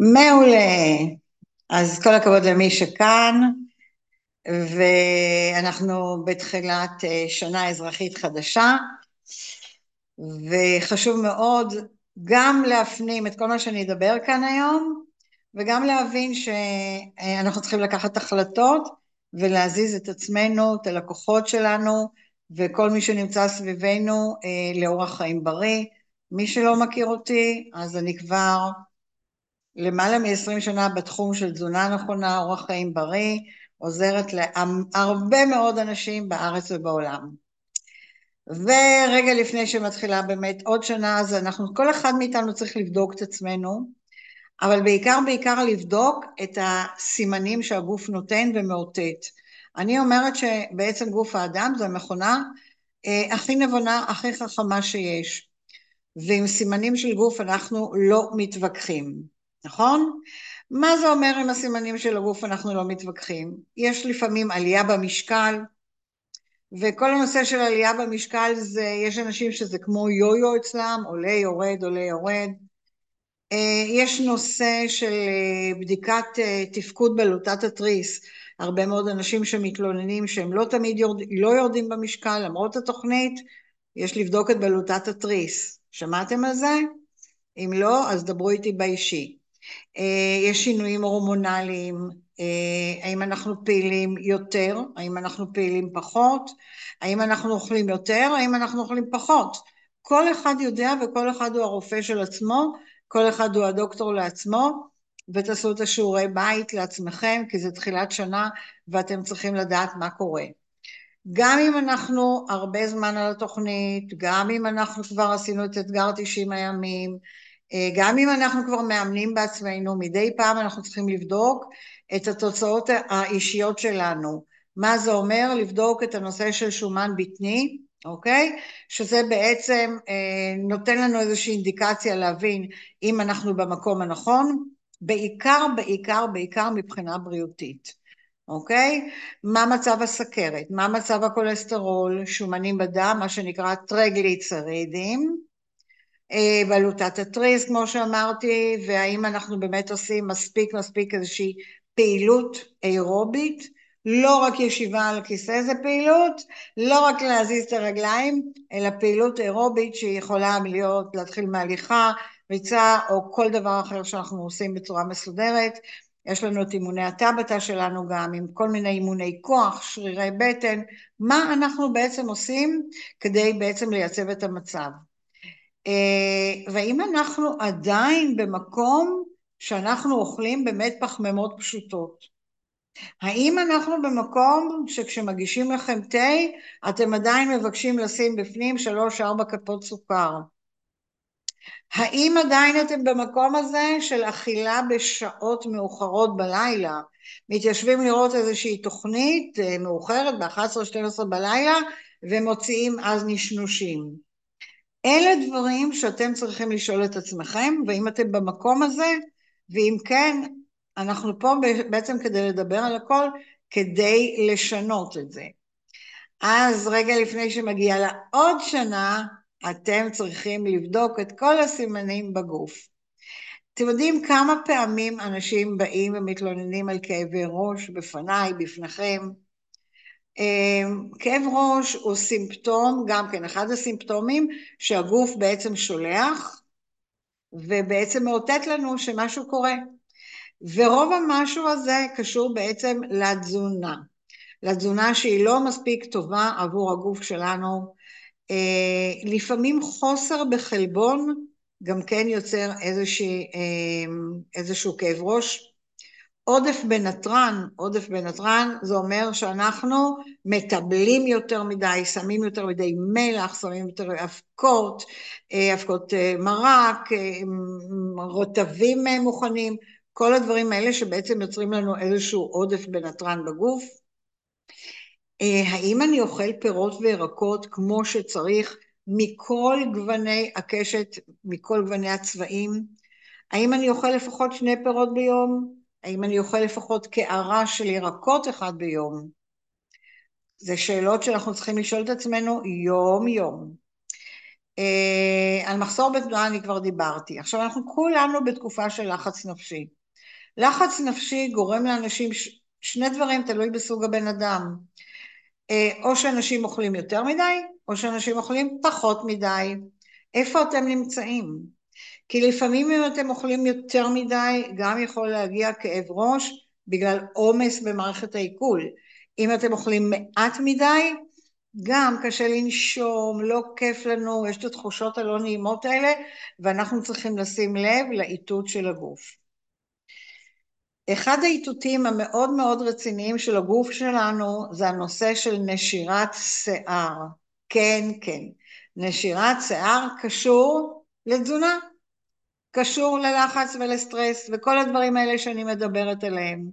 מעולה. אז כל הכבוד למי שכאן, ואנחנו בתחילת אה, שנה אזרחית חדשה, וחשוב מאוד גם להפנים את כל מה שאני אדבר כאן היום, וגם להבין שאנחנו צריכים לקחת החלטות ולהזיז את עצמנו, את הלקוחות שלנו, וכל מי שנמצא סביבנו אה, לאורח חיים בריא. מי שלא מכיר אותי, אז אני כבר למעלה מ-20 שנה בתחום של תזונה נכונה, אורח חיים בריא, עוזרת להרבה מאוד אנשים בארץ ובעולם. ורגע לפני שמתחילה באמת עוד שנה, אז אנחנו, כל אחד מאיתנו צריך לבדוק את עצמנו, אבל בעיקר בעיקר לבדוק את הסימנים שהגוף נותן ומאותת. אני אומרת שבעצם גוף האדם זו המכונה אה, הכי נבונה, הכי חכמה שיש. ועם סימנים של גוף אנחנו לא מתווכחים. נכון? מה זה אומר עם הסימנים של הגוף אנחנו לא מתווכחים? יש לפעמים עלייה במשקל, וכל הנושא של עלייה במשקל זה, יש אנשים שזה כמו יו-יו אצלם, עולה יורד עולה יורד. אה, יש נושא של אה, בדיקת אה, תפקוד בלוטת התריס, הרבה מאוד אנשים שמתלוננים שהם לא תמיד יורד, לא יורדים במשקל למרות התוכנית, יש לבדוק את בלוטת התריס. שמעתם על זה? אם לא, אז דברו איתי באישי. אה, יש שינויים הורמונליים, אה, האם אנחנו פעילים יותר, האם אנחנו פעילים פחות, האם אנחנו אוכלים יותר, האם אנחנו אוכלים פחות. כל אחד יודע וכל אחד הוא הרופא של עצמו, כל אחד הוא הדוקטור לעצמו, ותעשו את השיעורי בית לעצמכם, כי זה תחילת שנה ואתם צריכים לדעת מה קורה. גם אם אנחנו הרבה זמן על התוכנית, גם אם אנחנו כבר עשינו את אתגר 90 הימים, גם אם אנחנו כבר מאמנים בעצמנו, מדי פעם אנחנו צריכים לבדוק את התוצאות האישיות שלנו. מה זה אומר? לבדוק את הנושא של שומן בטני, אוקיי? שזה בעצם אה, נותן לנו איזושהי אינדיקציה להבין אם אנחנו במקום הנכון, בעיקר, בעיקר, בעיקר מבחינה בריאותית, אוקיי? מה מצב הסכרת, מה מצב הכולסטרול, שומנים בדם, מה שנקרא טרגליצרידים, בלוטת אה, התריס כמו שאמרתי, והאם אנחנו באמת עושים מספיק מספיק איזושהי פעילות אירובית, לא רק ישיבה על הכיסא זה פעילות, לא רק להזיז את הרגליים, אלא פעילות אירובית שיכולה להיות להתחיל מהליכה, ריצה או כל דבר אחר שאנחנו עושים בצורה מסודרת. יש לנו את אימוני הטבתה שלנו גם, עם כל מיני אימוני כוח, שרירי בטן, מה אנחנו בעצם עושים כדי בעצם לייצב את המצב. אה, והאם אנחנו עדיין במקום שאנחנו אוכלים באמת פחמימות פשוטות? האם אנחנו במקום שכשמגישים לכם תה, אתם עדיין מבקשים לשים בפנים שלוש-ארבע כפות סוכר? האם עדיין אתם במקום הזה של אכילה בשעות מאוחרות בלילה? מתיישבים לראות איזושהי תוכנית אה, מאוחרת ב-11-12 בלילה ומוציאים אז נשנושים. אלה דברים שאתם צריכים לשאול את עצמכם, ואם אתם במקום הזה, ואם כן, אנחנו פה בעצם כדי לדבר על הכל, כדי לשנות את זה. אז רגע לפני שמגיעה לעוד שנה, אתם צריכים לבדוק את כל הסימנים בגוף. אתם יודעים כמה פעמים אנשים באים ומתלוננים על כאבי ראש בפניי, בפניכם? אמ, כאב ראש הוא סימפטום, גם כן אחד הסימפטומים שהגוף בעצם שולח ובעצם מאותת לנו שמשהו קורה. ורוב המשהו הזה קשור בעצם לתזונה. לתזונה שהיא לא מספיק טובה עבור הגוף שלנו. אה, לפעמים חוסר בחלבון גם כן יוצר איזושהי, אמ, איזשהו כאב ראש. עודף בנתרן, עודף בנתרן זה אומר שאנחנו מטבלים יותר מדי, שמים יותר מדי מלח, שמים יותר אבקות, אה, אבקות אה, מרק, אה, רוטבים מוכנים, כל הדברים האלה שבעצם יוצרים לנו איזשהו עודף בנתרן בגוף. האם אני אוכל פירות וירקות כמו שצריך מכל גווני הקשת, מכל גווני הצבעים? האם אני אוכל לפחות שני פירות ביום? האם אני אוכל לפחות קערה של ירקות אחד ביום? זה שאלות שאנחנו צריכים לשאול את עצמנו יום-יום. על מחסור בתנועה אני כבר דיברתי. עכשיו אנחנו כולנו בתקופה של לחץ נפשי. לחץ נפשי גורם לאנשים, שני דברים תלוי בסוג הבן אדם. או שאנשים אוכלים יותר מדי, או שאנשים אוכלים פחות מדי. איפה אתם נמצאים? כי לפעמים אם אתם אוכלים יותר מדי, גם יכול להגיע כאב ראש בגלל עומס במערכת העיכול. אם אתם אוכלים מעט מדי, גם קשה לנשום, לא כיף לנו, יש את התחושות הלא נעימות האלה, ואנחנו צריכים לשים לב לאיתות של הגוף. אחד האיתותים המאוד מאוד רציניים של הגוף שלנו זה הנושא של נשירת שיער. כן, כן. נשירת שיער קשור לתזונה, קשור ללחץ ולסטרס וכל הדברים האלה שאני מדברת עליהם.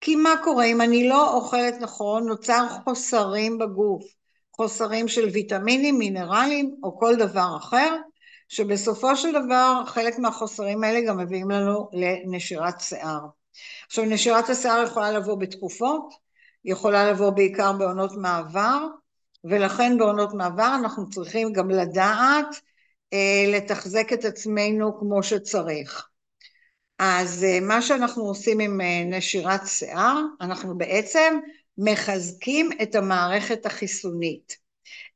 כי מה קורה אם אני לא אוכלת נכון, נוצר חוסרים בגוף, חוסרים של ויטמינים, מינרלים או כל דבר אחר, שבסופו של דבר חלק מהחוסרים האלה גם מביאים לנו לנשירת שיער. עכשיו נשירת השיער יכולה לבוא בתקופות, יכולה לבוא בעיקר בעונות מעבר, ולכן בעונות מעבר אנחנו צריכים גם לדעת לתחזק את עצמנו כמו שצריך. אז אה, מה שאנחנו עושים עם אה, נשירת שיער, אנחנו בעצם מחזקים את המערכת החיסונית.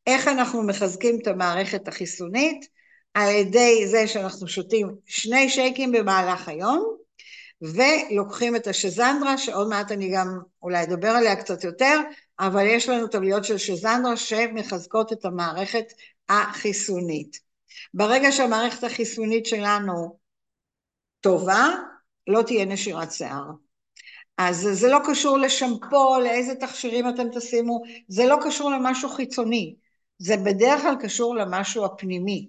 איך אנחנו מחזקים את המערכת החיסונית? על ידי זה שאנחנו שותים שני שייקים במהלך היום, ולוקחים את השזנדרה, שעוד מעט אני גם אולי אדבר עליה קצת יותר, אבל יש לנו טבליות של שזנדרה שמחזקות את המערכת החיסונית. ברגע שהמערכת החיסונית שלנו טובה, לא תהיה נשירת שיער. אז זה לא קשור לשמפו, לאיזה תכשירים אתם תשימו, זה לא קשור למשהו חיצוני, זה בדרך כלל קשור למשהו הפנימי,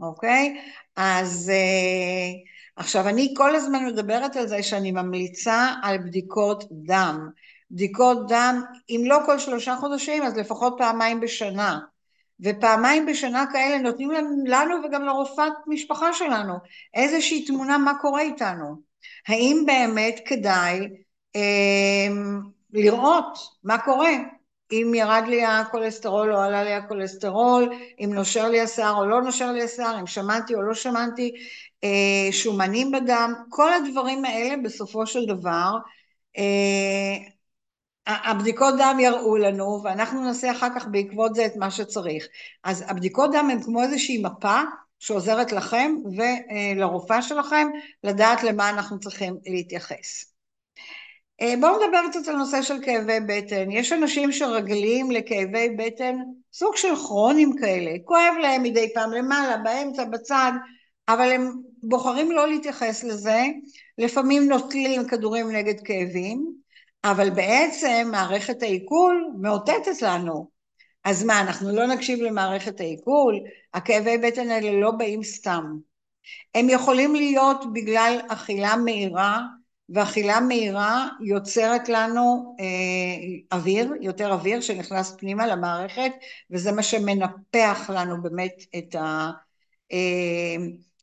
אוקיי? אז uh, עכשיו אני כל הזמן מדברת על זה שאני ממליצה על בדיקות דם. בדיקות דם, אם לא כל שלושה חודשים, אז לפחות פעמיים בשנה. ופעמיים בשנה כאלה נותנים לנו וגם לרופאת משפחה שלנו איזושהי תמונה מה קורה איתנו. האם באמת כדאי אה, לראות מה קורה, אם ירד לי הכולסטרול או עלה לי הכולסטרול, אם נושר לי השיער או לא נושר לי השיער, אם שמנתי או לא שמנתי, אה, שומנים בדם, כל הדברים האלה בסופו של דבר אה, הבדיקות דם יראו לנו ואנחנו נעשה אחר כך בעקבות זה את מה שצריך. אז הבדיקות דם הן כמו איזושהי מפה שעוזרת לכם ולרופאה שלכם לדעת למה אנחנו צריכים להתייחס. אה, בואו נדבר קצת על נושא של כאבי בטן. יש אנשים שרגלים לכאבי בטן סוג של כרונים כאלה, כואב להם מדי פעם למעלה, באמצע, בצד, אבל הם בוחרים לא להתייחס לזה, לפעמים נוטלים כדורים נגד כאבים, אבל בעצם מערכת העיכול מאותתת לנו. אז מה, אנחנו לא נקשיב למערכת העיכול? הכאבי בטן האלה לא באים סתם. הם יכולים להיות בגלל אכילה מהירה, ואכילה מהירה יוצרת לנו אה, אוויר, יותר אוויר שנכנס פנימה למערכת, וזה מה שמנפח לנו באמת את, ה, אה,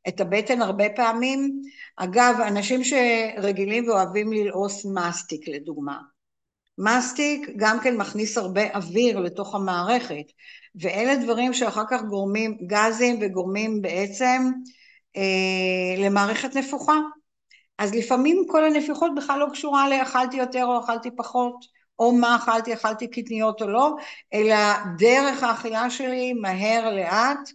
את הבטן הרבה פעמים. אגב, אנשים שרגילים ואוהבים ללעוס מסטיק לדוגמה. מסטיק גם כן מכניס הרבה אוויר לתוך המערכת, ואלה דברים שאחר כך גורמים גזים וגורמים בעצם אה, למערכת נפוחה. אז לפעמים כל הנפיחות בכלל לא קשורה לאכלתי יותר או אכלתי פחות, או מה אכלתי, אכלתי קטניות או לא, אלא דרך האכילה שלי מהר לאט,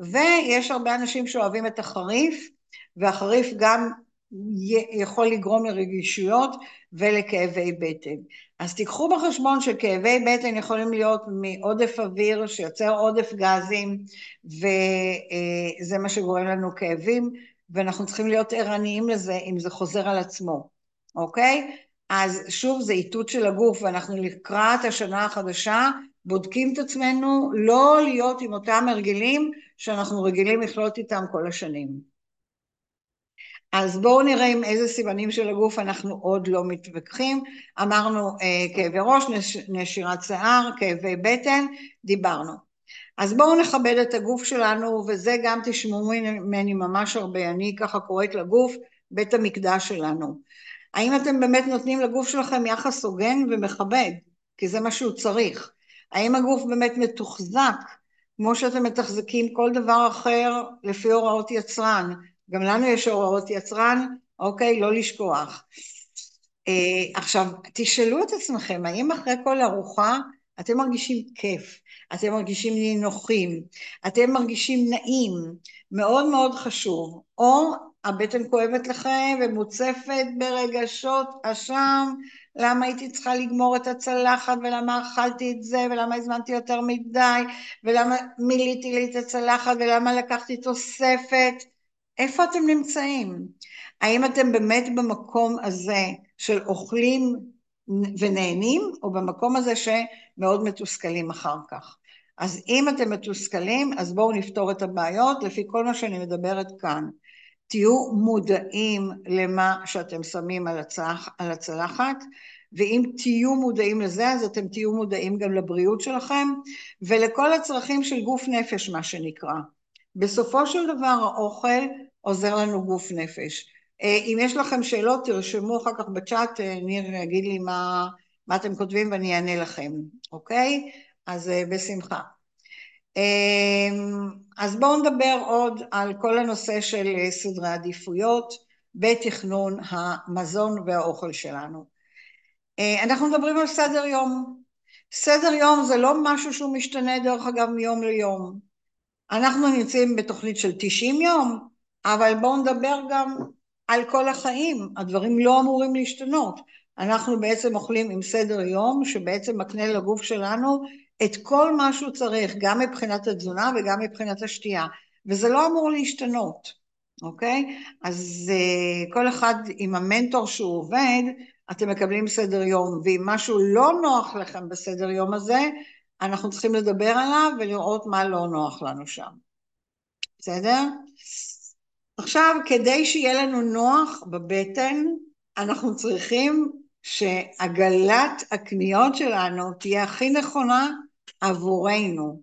ויש הרבה אנשים שאוהבים את החריף, והחריף גם יכול לגרום לרגישויות ולכאבי בטן. אז תיקחו בחשבון שכאבי בטן יכולים להיות מעודף אוויר שיוצר עודף גזים וזה מה שגורם לנו כאבים ואנחנו צריכים להיות ערניים לזה אם זה חוזר על עצמו, אוקיי? אז שוב זה איתות של הגוף ואנחנו לקראת השנה החדשה בודקים את עצמנו לא להיות עם אותם הרגלים שאנחנו רגילים לחיות איתם כל השנים. אז בואו נראה עם איזה סימנים של הגוף אנחנו עוד לא מתווכחים. אמרנו אה, כאבי ראש, נש, נשירת שיער, כאבי בטן, דיברנו. אז בואו נכבד את הגוף שלנו, וזה גם תשמעו ממני ממש הרבה, אני ככה קוראת לגוף בית המקדש שלנו. האם אתם באמת נותנים לגוף שלכם יחס הוגן ומכבד? כי זה מה שהוא צריך. האם הגוף באמת מתוחזק כמו שאתם מתחזקים כל דבר אחר לפי הוראות יצרן. גם לנו יש הוראות יצרן, אוקיי? לא לשכוח. אה, עכשיו, תשאלו את עצמכם, האם אחרי כל ארוחה אתם מרגישים כיף, אתם מרגישים נינוחים, אתם מרגישים נעים, מאוד מאוד חשוב, או הבטן כואבת לכם ומוצפת ברגשות אשם, למה הייתי צריכה לגמור את הצלחת ולמה אכלתי את זה ולמה הזמנתי יותר מדי ולמה מילאתי לי את הצלחת ולמה לקחתי תוספת, איפה אתם נמצאים? האם אתם באמת במקום הזה של אוכלים ונהנים או במקום הזה שמאוד מתוסכלים אחר כך? אז אם אתם מתוסכלים אז בואו נפתור את הבעיות לפי כל מה שאני מדברת כאן. תהיו מודעים למה שאתם שמים על, הצלח, על הצלחת, ואם תהיו מודעים לזה, אז אתם תהיו מודעים גם לבריאות שלכם, ולכל הצרכים של גוף נפש, מה שנקרא. בסופו של דבר האוכל עוזר לנו גוף נפש. אה, אם יש לכם שאלות, תרשמו אחר כך בצ'אט, אה, ניר יגיד לי מה, מה אתם כותבים ואני אענה לכם, אוקיי? אז אה, בשמחה. אמ, אז בואו נדבר עוד על כל הנושא של אה, סדרי עדיפויות בתכנון המזון והאוכל שלנו. אה, אנחנו מדברים על סדר יום. סדר יום זה לא משהו שהוא משתנה דרך אגב מיום ליום. אנחנו נמצאים בתוכנית של 90 יום, אבל בואו נדבר גם על כל החיים, הדברים לא אמורים להשתנות. אנחנו בעצם אוכלים עם סדר יום שבעצם מקנה לגוף שלנו את כל מה שהוא צריך, גם מבחינת התזונה וגם מבחינת השתייה, וזה לא אמור להשתנות, אוקיי? אז uh, כל אחד עם המנטור שהוא עובד, אתם מקבלים סדר יום, ואם משהו לא נוח לכם בסדר יום הזה, אנחנו צריכים לדבר עליו ולראות מה לא נוח לנו שם. בסדר? עכשיו, כדי שיהיה לנו נוח בבטן, אנחנו צריכים שעגלת הקניות שלנו תהיה הכי נכונה עבורנו,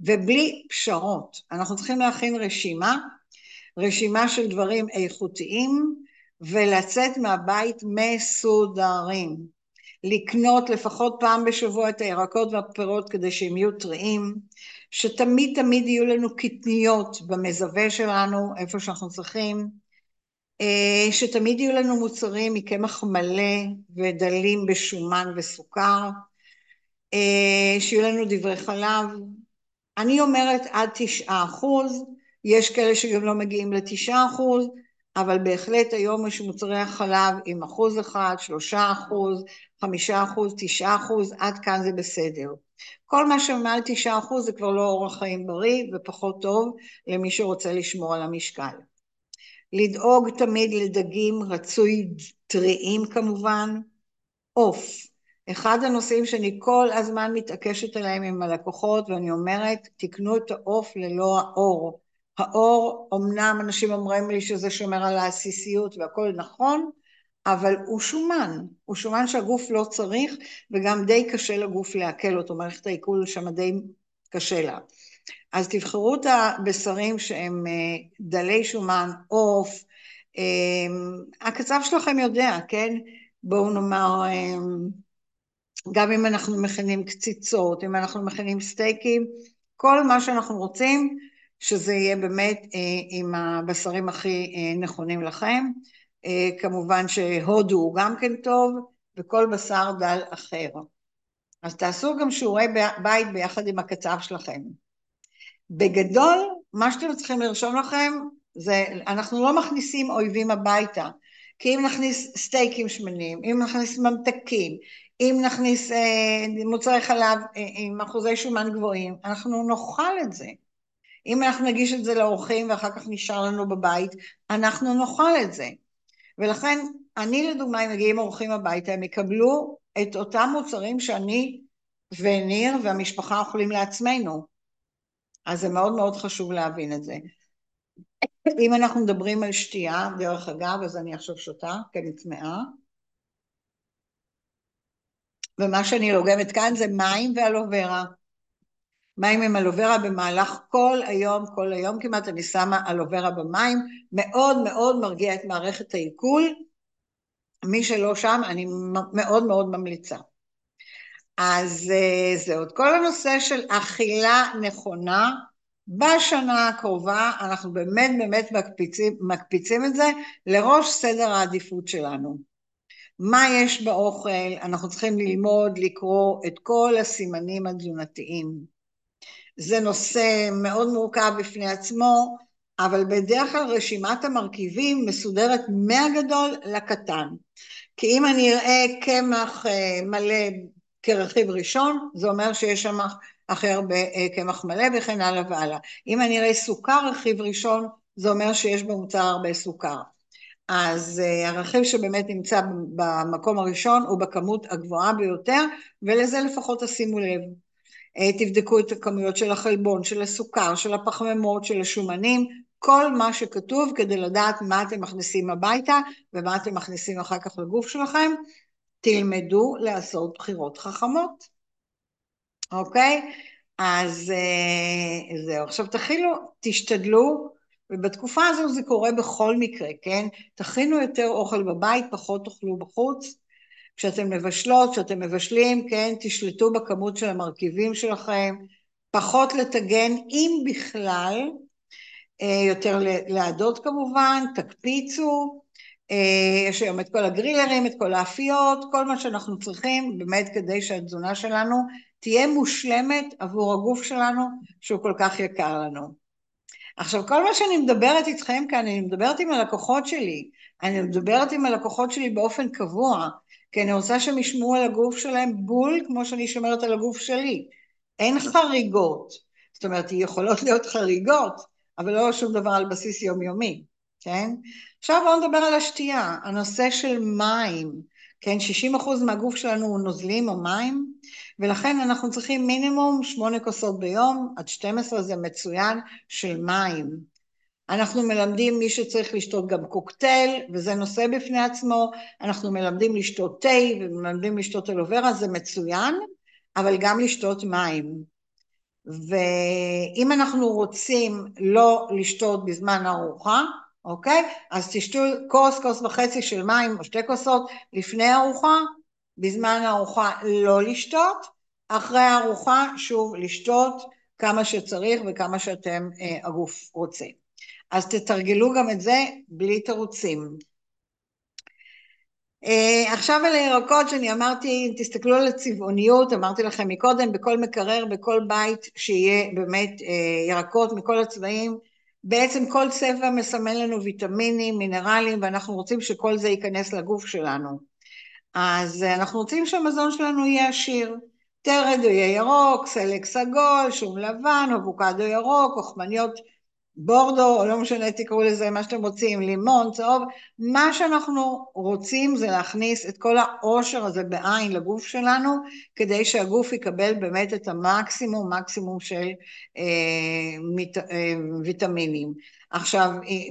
ובלי פשרות. אנחנו צריכים להכין רשימה, רשימה של דברים איכותיים, ולצאת מהבית מסודרים. לקנות לפחות פעם בשבוע את הירקות והפירות כדי שהם יהיו טריים, שתמיד תמיד יהיו לנו קטניות במזווה שלנו, איפה שאנחנו צריכים, אה, שתמיד יהיו לנו מוצרים מקמח מלא ודלים בשומן וסוכר, שיהיו לנו דברי חלב. אני אומרת עד תשעה אחוז, יש כאלה שגם לא מגיעים לתשעה אחוז, אבל בהחלט היום יש מוצרי החלב עם אחוז אחד, שלושה אחוז, חמישה אחוז, תשעה אחוז, עד כאן זה בסדר. כל מה שמעל תשעה אחוז זה כבר לא אורח חיים בריא ופחות טוב למי שרוצה לשמור על המשקל. לדאוג תמיד לדגים רצוי טריים כמובן, עוף, אחד הנושאים שאני כל הזמן מתעקשת עליהם עם הלקוחות ואני אומרת תקנו את העוף ללא האור. האור אמנם אנשים אומרים לי שזה שומר על העסיסיות והכל נכון אבל הוא שומן, הוא שומן שהגוף לא צריך וגם די קשה לגוף לעכל אותו, מערכת העיכול שם די קשה לה. אז תבחרו את הבשרים שהם אה, דלי שומן, עוף, אה, הקצב שלכם יודע, כן? בואו נאמר אה, גם אם אנחנו מכינים קציצות, אם אנחנו מכינים סטייקים, כל מה שאנחנו רוצים שזה יהיה באמת אה, עם הבשרים הכי אה, נכונים לכם. אה, כמובן שהודו הוא גם כן טוב, וכל בשר דל אחר. אז תעשו גם שיעורי בית ביחד עם הקצב שלכם. בגדול, מה שאתם צריכים לרשום לכם זה, אנחנו לא מכניסים אויבים הביתה, כי אם נכניס סטייקים שמנים, אם נכניס ממתקים, אם נכניס אה, מוצרי חלב אה, עם אחוזי שומן גבוהים, אנחנו נאכל את זה. אם אנחנו נגיש את זה לאורחים ואחר כך נשאר לנו בבית, אנחנו נאכל את זה. ולכן, אני לדוגמה, אם מגיעים אורחים הביתה, הם יקבלו את אותם מוצרים שאני וניר והמשפחה אוכלים לעצמנו. אז זה מאוד מאוד חשוב להבין את זה. אם אנחנו מדברים על שתייה, דרך אגב, אז אני עכשיו שותה, אני צמאה. ומה שאני לוגמת כאן זה מים ואלוברה. מים עם אלוברה במהלך כל היום, כל היום כמעט, אני שמה אלוברה במים, מאוד מאוד מרגיע את מערכת העיכול. מי שלא שם, אני מאוד מאוד ממליצה. אז אה, זהו, כל הנושא של אכילה נכונה, בשנה הקרובה אנחנו באמת באמת מקפיצים, מקפיצים את זה לראש סדר העדיפות שלנו. מה יש באוכל? אנחנו צריכים ללמוד לקרוא את כל הסימנים התזונתיים. זה נושא מאוד מורכב בפני עצמו, אבל בדרך כלל רשימת המרכיבים מסודרת מהגדול לקטן. כי אם אני אראה קמח אה, מלא כרכיב ראשון, זה אומר שיש שם הכי הרבה אה, קמח מלא וכן הלאה והלאה. אם אני אראה סוכר רכיב ראשון, זה אומר שיש במוצר הרבה סוכר. אז uh, הרכיב שבאמת נמצא במקום הראשון הוא בכמות הגבוהה ביותר, ולזה לפחות תשימו לב. Uh, תבדקו את הכמויות של החלבון, של הסוכר, של הפחמימות, של השומנים, כל מה שכתוב כדי לדעת מה אתם מכניסים הביתה ומה אתם מכניסים אחר כך לגוף שלכם. תלמדו לעשות בחירות חכמות, אוקיי? אז uh, זהו. עכשיו תכילו, תשתדלו ובתקופה הזו זה קורה בכל מקרה, כן? תכינו יותר אוכל בבית, פחות תאכלו בחוץ. כשאתם מבשלות, כשאתם מבשלים, כן, תשלטו בכמות של המרכיבים שלכם, פחות לטגן, אם בכלל, אה, יותר לעדות כמובן, תקפיצו, אה, יש היום את כל הגרילרים, את כל האפיות, כל מה שאנחנו צריכים, באמת כדי שהתזונה שלנו תהיה מושלמת עבור הגוף שלנו, שהוא כל כך יקר לנו. עכשיו, כל מה שאני מדברת איתכם כאן, אני מדברת עם הלקוחות שלי. אני מדברת עם הלקוחות שלי באופן קבוע, כי אני רוצה שהם ישמעו על הגוף שלהם בול כמו שאני שומרת על הגוף שלי. אין חריגות. זאת אומרת, יכולות להיות חריגות, אבל לא שום דבר על בסיס יומיומי, כן? עכשיו בואו נדבר על השתייה, הנושא של מים, כן? 60% מהגוף שלנו הוא נוזלים או מים, ולכן אנחנו צריכים מינימום שמונה כוסות ביום, עד 12 זה מצוין, של מים. אנחנו מלמדים מי שצריך לשתות גם קוקטייל, וזה נושא בפני עצמו, אנחנו מלמדים לשתות תה ומלמדים לשתות אלוברה, זה מצוין, אבל גם לשתות מים. ואם אנחנו רוצים לא לשתות בזמן הארוחה, אוקיי? אז תשתו כוס, כוס וחצי של מים או שתי כוסות לפני הארוחה, בזמן הארוחה לא לשתות, אחרי הארוחה שוב לשתות כמה שצריך וכמה שאתם, אה, הגוף רוצה. אז תתרגלו גם את זה בלי תירוצים. Uh, עכשיו על הירקות שאני אמרתי, תסתכלו על הצבעוניות, אמרתי לכם מקודם, בכל מקרר, בכל בית שיהיה באמת uh, ירקות מכל הצבעים, בעצם כל צבע מסמן לנו ויטמינים, מינרלים, ואנחנו רוצים שכל זה ייכנס לגוף שלנו. אז אנחנו רוצים שהמזון שלנו יהיה עשיר. או יהיה ירוק, סלק סגול, שום לבן, אבוקדו ירוק, אוכמניות בורדו, או לא משנה, תקראו לזה מה שאתם רוצים, לימון, צהוב, מה שאנחנו רוצים זה להכניס את כל העושר הזה בעין לגוף שלנו, כדי שהגוף יקבל באמת את המקסימום, מקסימום של אה, מיט, אה, ויטמינים. עכשיו,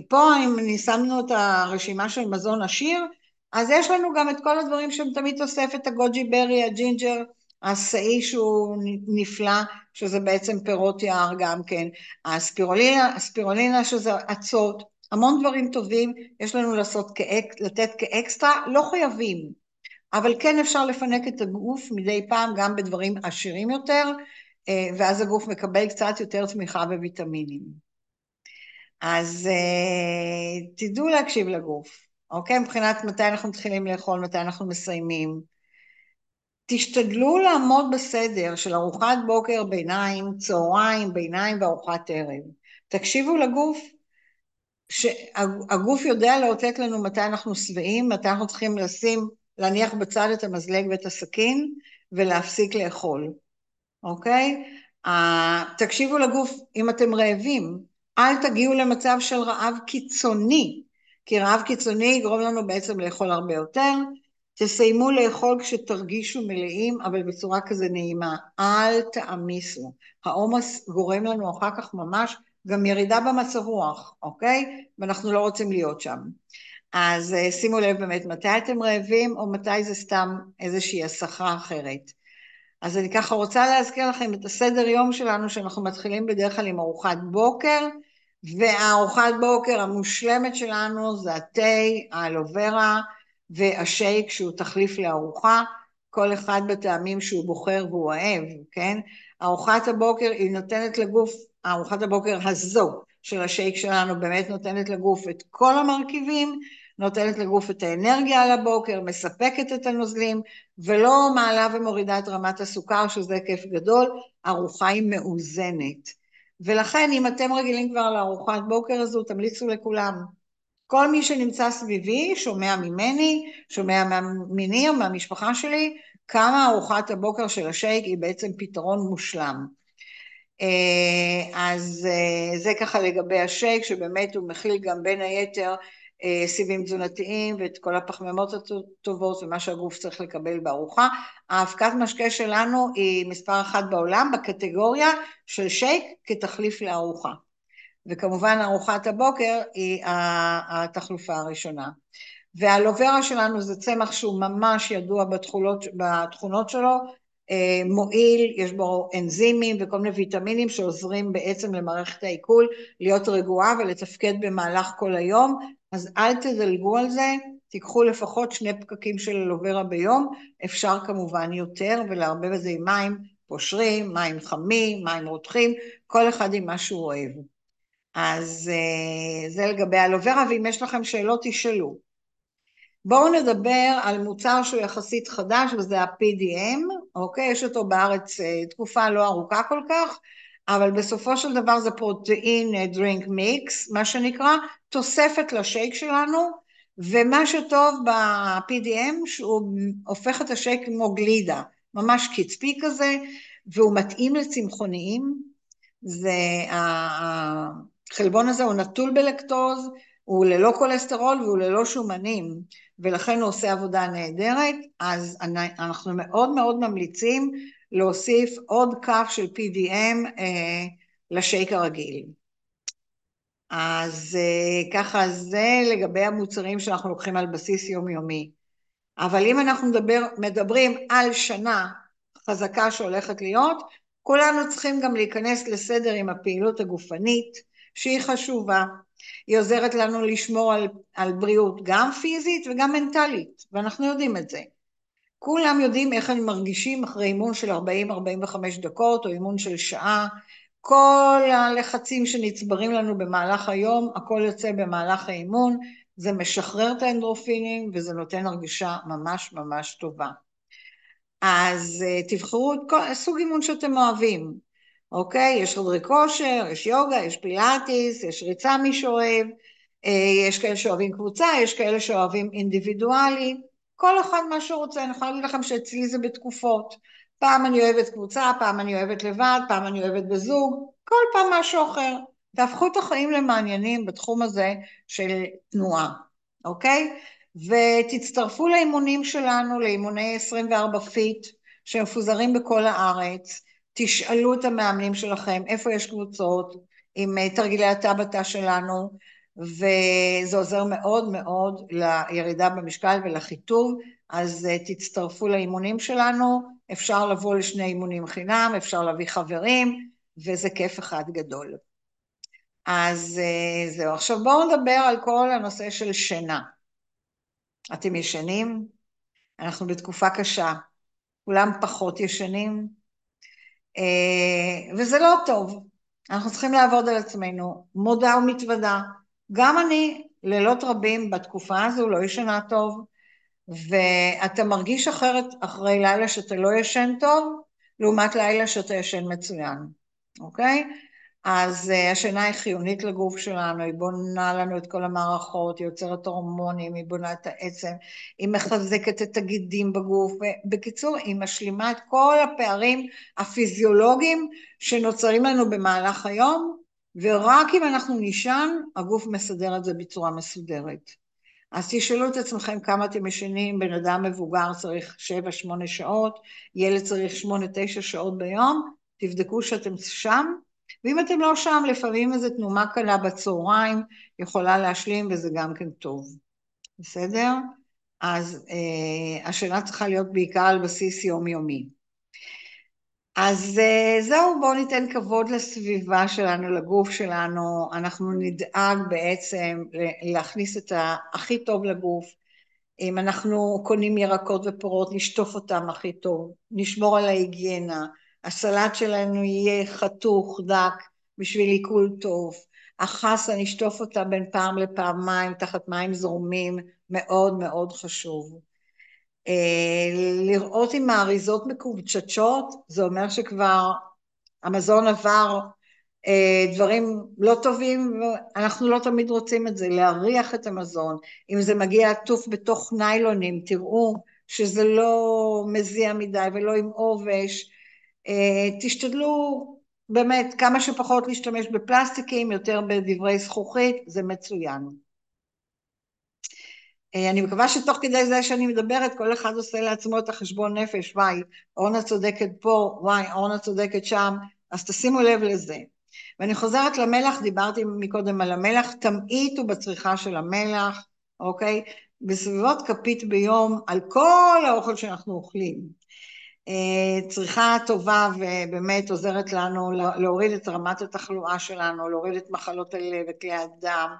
פה אם שמנו את הרשימה של מזון עשיר, אז יש לנו גם את כל הדברים שהם תמיד תוספת הגוג'י ברי, הג'ינג'ר, האסאי שהוא נפלא, שזה בעצם פירות יער גם כן, הספירולינה, הספירולינה שזה אצות, המון דברים טובים יש לנו לעשות כאק, לתת כאקסטרה, לא חייבים, אבל כן אפשר לפנק את הגוף מדי פעם גם בדברים עשירים יותר, אה, ואז הגוף מקבל קצת יותר תמיכה בוויטמינים. אז אה, תדעו להקשיב לגוף, אוקיי? מבחינת מתי אנחנו מתחילים לאכול, מתי אנחנו מסיימים. תשתדלו לעמוד בסדר של ארוחת בוקר, ביניים, צהריים, ביניים וארוחת ערב. תקשיבו לגוף, שהגוף יודע לאותת לנו מתי אנחנו שבעים, מתי אנחנו צריכים לשים, להניח בצד את המזלג ואת הסכין ולהפסיק לאכול, אוקיי? Uh, תקשיבו לגוף אם אתם רעבים, אל תגיעו למצב של רעב קיצוני, כי רעב קיצוני יגרום לנו בעצם לאכול הרבה יותר, תסיימו לאכול כשתרגישו מלאים, אבל בצורה כזה נעימה. אל תעמיסו. העומס גורם לנו אחר כך ממש גם ירידה במצב רוח, אוקיי? ואנחנו לא רוצים להיות שם. אז אה, שימו לב באמת מתי אתם רעבים, או מתי זה סתם איזושהי הסחה אחרת. אז אני ככה רוצה להזכיר לכם את הסדר יום שלנו, שאנחנו מתחילים בדרך כלל עם ארוחת בוקר, והארוחת בוקר המושלמת שלנו זה התה, האלוברה, והשייק שהוא תחליף לארוחה. כל אחד בטעמים שהוא בוחר והוא אוהב, כן? ארוחת הבוקר היא נותנת לגוף, ארוחת הבוקר הזו של השייק שלנו באמת נותנת לגוף את כל המרכיבים, נותנת לגוף את האנרגיה על הבוקר, מספקת את הנוזלים, ולא מעלה ומורידה את רמת הסוכר, שזה כיף גדול, ארוחה היא מאוזנת. ולכן אם אתם רגילים כבר לארוחת בוקר הזו, תמליצו לכולם. כל מי שנמצא סביבי שומע ממני, שומע או מהמשפחה שלי, כמה ארוחת הבוקר של השייק היא בעצם פתרון מושלם. אה, אז אה, זה ככה לגבי השייק, שבאמת הוא מכיל גם בין היתר סיבים תזונתיים ואת כל הפחמימות הטובות ומה שהגוף צריך לקבל בארוחה. האבקת משקה שלנו היא מספר אחת בעולם בקטגוריה של שייק כתחליף לארוחה. וכמובן ארוחת הבוקר היא התחלופה הראשונה. והלוברה שלנו זה צמח שהוא ממש ידוע בתכונות, בתכונות שלו, אה, מועיל, יש בו אנזימים וכל מיני ויטמינים שעוזרים בעצם למערכת העיכול להיות רגועה ולתפקד במהלך כל היום, אז אל תדלגו על זה, תיקחו לפחות שני פקקים של אלוברה ביום, אפשר כמובן יותר ולערבב את זה עם מים פושרים, מים חמים, מים רותחים, כל אחד עם מה שהוא אוהב. אז אה, זה לגבי אלוברה, ואם יש לכם שאלות תשאלו. בואו נדבר על מוצר שהוא יחסית חדש וזה ה-PDM, אוקיי? יש אותו בארץ אה, תקופה לא ארוכה כל כך, אבל בסופו של דבר זה פרוטאין דרינק מיקס, מה שנקרא, תוספת לשייק שלנו, ומה שטוב ב-PDM שהוא הופך את השייק כמו גלידה, ממש קצפי כזה, והוא מתאים לצמחוניים, זה, החלבון הזה הוא נטול בלקטוז, הוא ללא כולסטרול והוא ללא שומנים, ולכן הוא עושה עבודה נהדרת, אז אנחנו מאוד מאוד ממליצים להוסיף עוד כף של PDM אה, לשייק הרגיל. אז אה, ככה זה לגבי המוצרים שאנחנו לוקחים על בסיס יומיומי. אבל אם אנחנו מדבר, מדברים על שנה חזקה שהולכת להיות, כולנו צריכים גם להיכנס לסדר עם הפעילות הגופנית, שהיא חשובה. היא עוזרת לנו לשמור על, על בריאות גם פיזית וגם מנטלית, ואנחנו יודעים את זה. כולם יודעים איך הם מרגישים אחרי אימון של 40-45 דקות או אימון של שעה. כל הלחצים שנצברים לנו במהלך היום, הכל יוצא במהלך האימון, זה משחרר את האנדרופינים וזה נותן הרגישה ממש ממש טובה. אז אה, תבחרו את כל, סוג אימון שאתם אוהבים, אוקיי? יש חדרי כושר, יש יוגה, יש פילאטיס, יש ריצה מי שאוהב, אה, יש כאלה שאוהבים קבוצה, יש כאלה שאוהבים אינדיבידואלי, כל אחד מה שהוא רוצה, אני יכולה להגיד לכם שאצלי זה בתקופות. פעם אני אוהבת קבוצה, פעם אני אוהבת לבד, פעם אני אוהבת בזוג, כל פעם משהו אחר. תהפכו את החיים למעניינים בתחום הזה של תנועה, אוקיי? ותצטרפו לאימונים שלנו, לאימוני 24 פיט, שמפוזרים בכל הארץ. תשאלו את המאמנים שלכם איפה יש קבוצות עם אה, תרגילי הטבתה שלנו, וזה עוזר מאוד מאוד לירידה במשקל ולחיטוב, אז אה, תצטרפו לאימונים שלנו, אפשר לבוא לשני אימונים חינם, אפשר להביא חברים, וזה כיף אחד גדול. אז אה, זהו. עכשיו בואו נדבר על כל הנושא של שינה. אתם ישנים? אנחנו בתקופה קשה. כולם פחות ישנים, אה, וזה לא טוב. אנחנו צריכים לעבוד על עצמנו, מודה ומתוודה. גם אני, לילות רבים בתקופה הזו לא ישנה טוב, ואתה מרגיש אחרת אחרי לילה שאתה לא ישן טוב, לעומת לילה שאתה ישן מצוין, אוקיי? אז uh, השינה היא חיונית לגוף שלנו, היא בונה לנו את כל המערכות, היא יוצרת הורמונים, היא בונה את העצם, היא מחזקת את הגידים בגוף, בקיצור, היא משלימה את כל הפערים הפיזיולוגיים שנוצרים לנו במהלך היום, ורק אם אנחנו נישן, הגוף מסדר את זה בצורה מסודרת. אז תשאלו את עצמכם כמה אתם ישנים, בן אדם מבוגר צריך 7-8 שעות, ילד צריך 8-9 שעות ביום, תבדקו שאתם שם, ואם אתם לא שם, לפעמים איזו תנומה קלה בצהריים יכולה להשלים וזה גם כן טוב, בסדר? אז אה, השאלה צריכה להיות בעיקר על בסיס יומיומי. אז אה, זהו, בואו ניתן כבוד לסביבה שלנו, לגוף שלנו, אנחנו נדאג בעצם להכניס את הכי טוב לגוף, אם אנחנו קונים ירקות ופורות, נשטוף אותם הכי טוב, נשמור על ההיגיינה, הסלט שלנו יהיה חתוך, דק, בשביל עיכול טוב. החסה, נשטוף אותה בין פעם לפעמיים תחת מים זורמים, מאוד מאוד חשוב. לראות אם האריזות מקובצ'צ'ות, זה אומר שכבר המזון עבר דברים לא טובים, אנחנו לא תמיד רוצים את זה, להריח את המזון. אם זה מגיע עטוף בתוך ניילונים, תראו שזה לא מזיע מדי ולא עם עובש. תשתדלו באמת כמה שפחות להשתמש בפלסטיקים, יותר בדברי זכוכית, זה מצוין. אני מקווה שתוך כדי זה שאני מדברת, כל אחד עושה לעצמו את החשבון נפש, וואי, אורנה צודקת פה, וואי, אורנה צודקת שם, אז תשימו לב לזה. ואני חוזרת למלח, דיברתי מקודם על המלח, תמעיטו בצריכה של המלח, אוקיי? בסביבות כפית ביום על כל האוכל שאנחנו אוכלים. צריכה טובה ובאמת עוזרת לנו להוריד את רמת התחלואה שלנו, להוריד את מחלות הלב וכלי הדם.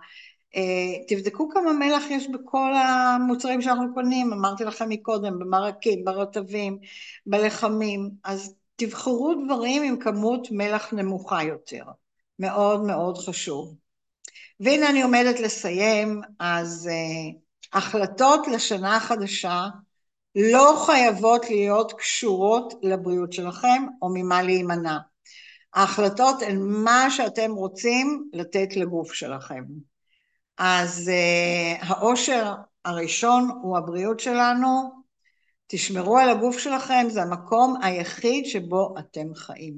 תבדקו כמה מלח יש בכל המוצרים שאנחנו קונים, אמרתי לכם מקודם, במרקים, ברטבים, בלחמים, אז תבחרו דברים עם כמות מלח נמוכה יותר, מאוד מאוד חשוב. והנה אני עומדת לסיים, אז החלטות לשנה החדשה לא חייבות להיות קשורות לבריאות שלכם או ממה להימנע. ההחלטות הן מה שאתם רוצים לתת לגוף שלכם. אז העושר הראשון הוא הבריאות שלנו, תשמרו על הגוף שלכם, זה המקום היחיד שבו אתם חיים,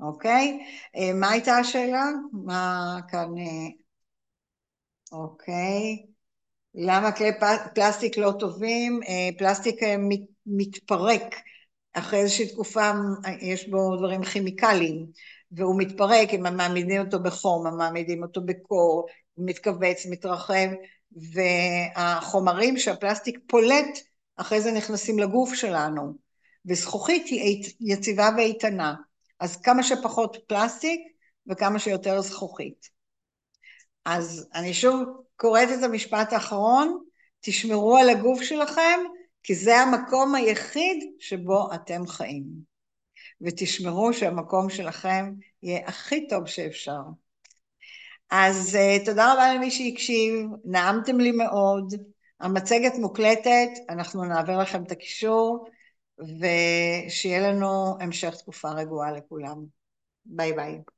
אוקיי? מה הייתה השאלה? מה כאן... אוקיי. למה כלי פלסטיק לא טובים? פלסטיק מתפרק אחרי איזושהי תקופה, יש בו דברים כימיקליים, והוא מתפרק אם מעמידים אותו בחום, מעמידים אותו בקור, מתכווץ, מתרחב, והחומרים שהפלסטיק פולט אחרי זה נכנסים לגוף שלנו, וזכוכית היא יציבה ואיתנה, אז כמה שפחות פלסטיק וכמה שיותר זכוכית. אז אני שוב קוראת את המשפט האחרון, תשמרו על הגוף שלכם, כי זה המקום היחיד שבו אתם חיים. ותשמרו שהמקום שלכם יהיה הכי טוב שאפשר. אז תודה רבה למי שהקשיב, נעמתם לי מאוד, המצגת מוקלטת, אנחנו נעביר לכם את הקישור, ושיהיה לנו המשך תקופה רגועה לכולם. ביי ביי.